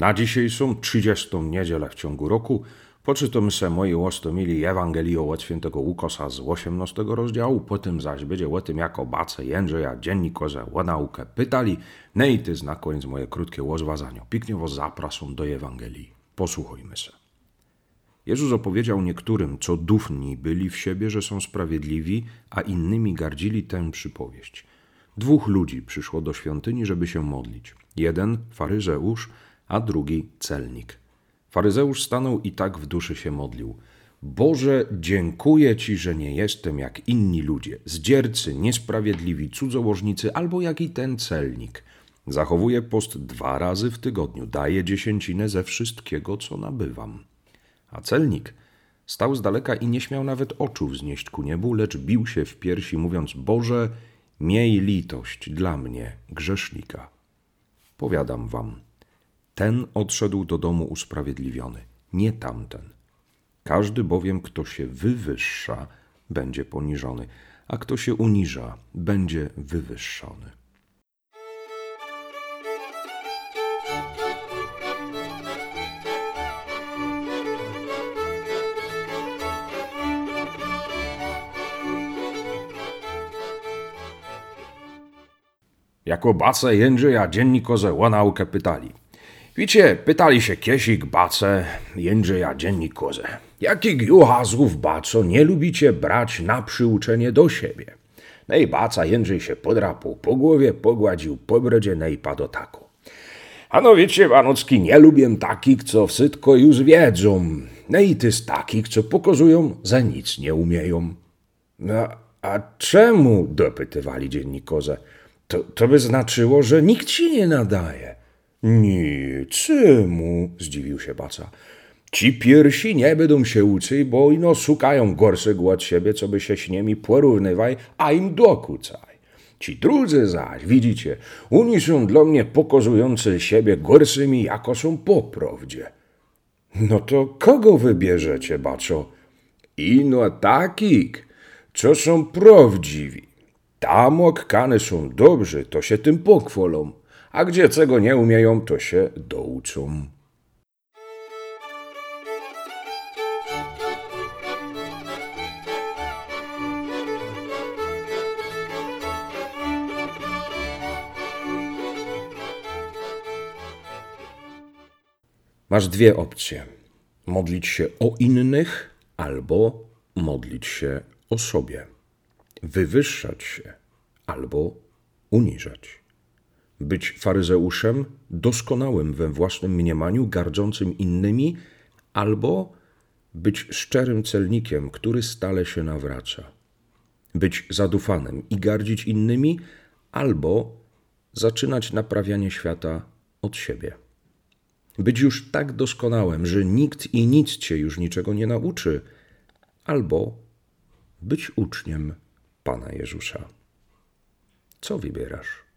Na dzisiejszą 30. niedzielę w ciągu roku poczytamy se moi łostomili Ewangelię od świętego Łukosa z 18 rozdziału, potem zaś będzie o tym, jako bace Jędrzeja dziennikarze o naukę pytali, no i ty na koniec moje krótkie łozwazanie. Piknie zapraszam do Ewangelii. Posłuchajmy se. Jezus opowiedział niektórym, co dufni byli w siebie, że są sprawiedliwi, a innymi gardzili tę przypowieść. Dwóch ludzi przyszło do świątyni, żeby się modlić. Jeden, faryzeusz, a drugi celnik. Faryzeusz stanął i tak w duszy się modlił. Boże, dziękuję Ci, że nie jestem jak inni ludzie, zdziercy, niesprawiedliwi, cudzołożnicy, albo jak i ten celnik. Zachowuję post dwa razy w tygodniu, daję dziesięcinę ze wszystkiego, co nabywam. A celnik stał z daleka i nie śmiał nawet oczu wznieść ku niebu, lecz bił się w piersi, mówiąc: Boże, miej litość dla mnie, grzesznika. Powiadam wam, ten odszedł do domu usprawiedliwiony, nie tamten. Każdy bowiem, kto się wywyższa, będzie poniżony, a kto się uniża, będzie wywyższony. Jako bace Jędrzeja dziennikarze o naukę pytali. Wiecie, pytali się Kiesik, Bace, Jędrzeja dziennikarze. Jakich juchazów, Baco, nie lubicie brać na przyuczenie do siebie? No i Baca Jędrzej się podrapał po głowie, pogładził po brodzie, no i padł taku. Ano wiecie, Wanocki, nie lubię takich, co wszystko już wiedzą. No i ty z takich, co pokazują, za nic nie umieją. No, a czemu? dopytywali dziennikarze. To, to by znaczyło, że nikt ci nie nadaje. Nie, czemu? zdziwił się Baca. Ci pierwsi nie będą się uczyć, bo ino szukają gorszego od siebie, co by się z nimi porównywaj, a im dokucaj. Ci drudzy zaś, widzicie, oni są dla mnie pokazujący siebie gorszymi, jako są po prawdzie. No to kogo wybierzecie, baczo? Ino takich, co są prawdziwi. Tam okane są dobrzy, to się tym pochwolą, a gdzie czego nie umieją, to się douczą. Masz dwie opcje: modlić się o innych albo modlić się o sobie, wywyższać się albo uniżać. Być faryzeuszem doskonałym we własnym mniemaniu, gardzącym innymi, albo być szczerym celnikiem, który stale się nawraca. Być zadufanym i gardzić innymi, albo zaczynać naprawianie świata od siebie. Być już tak doskonałym, że nikt i nic cię już niczego nie nauczy, albo być uczniem Pana Jezusa. Co wybierasz?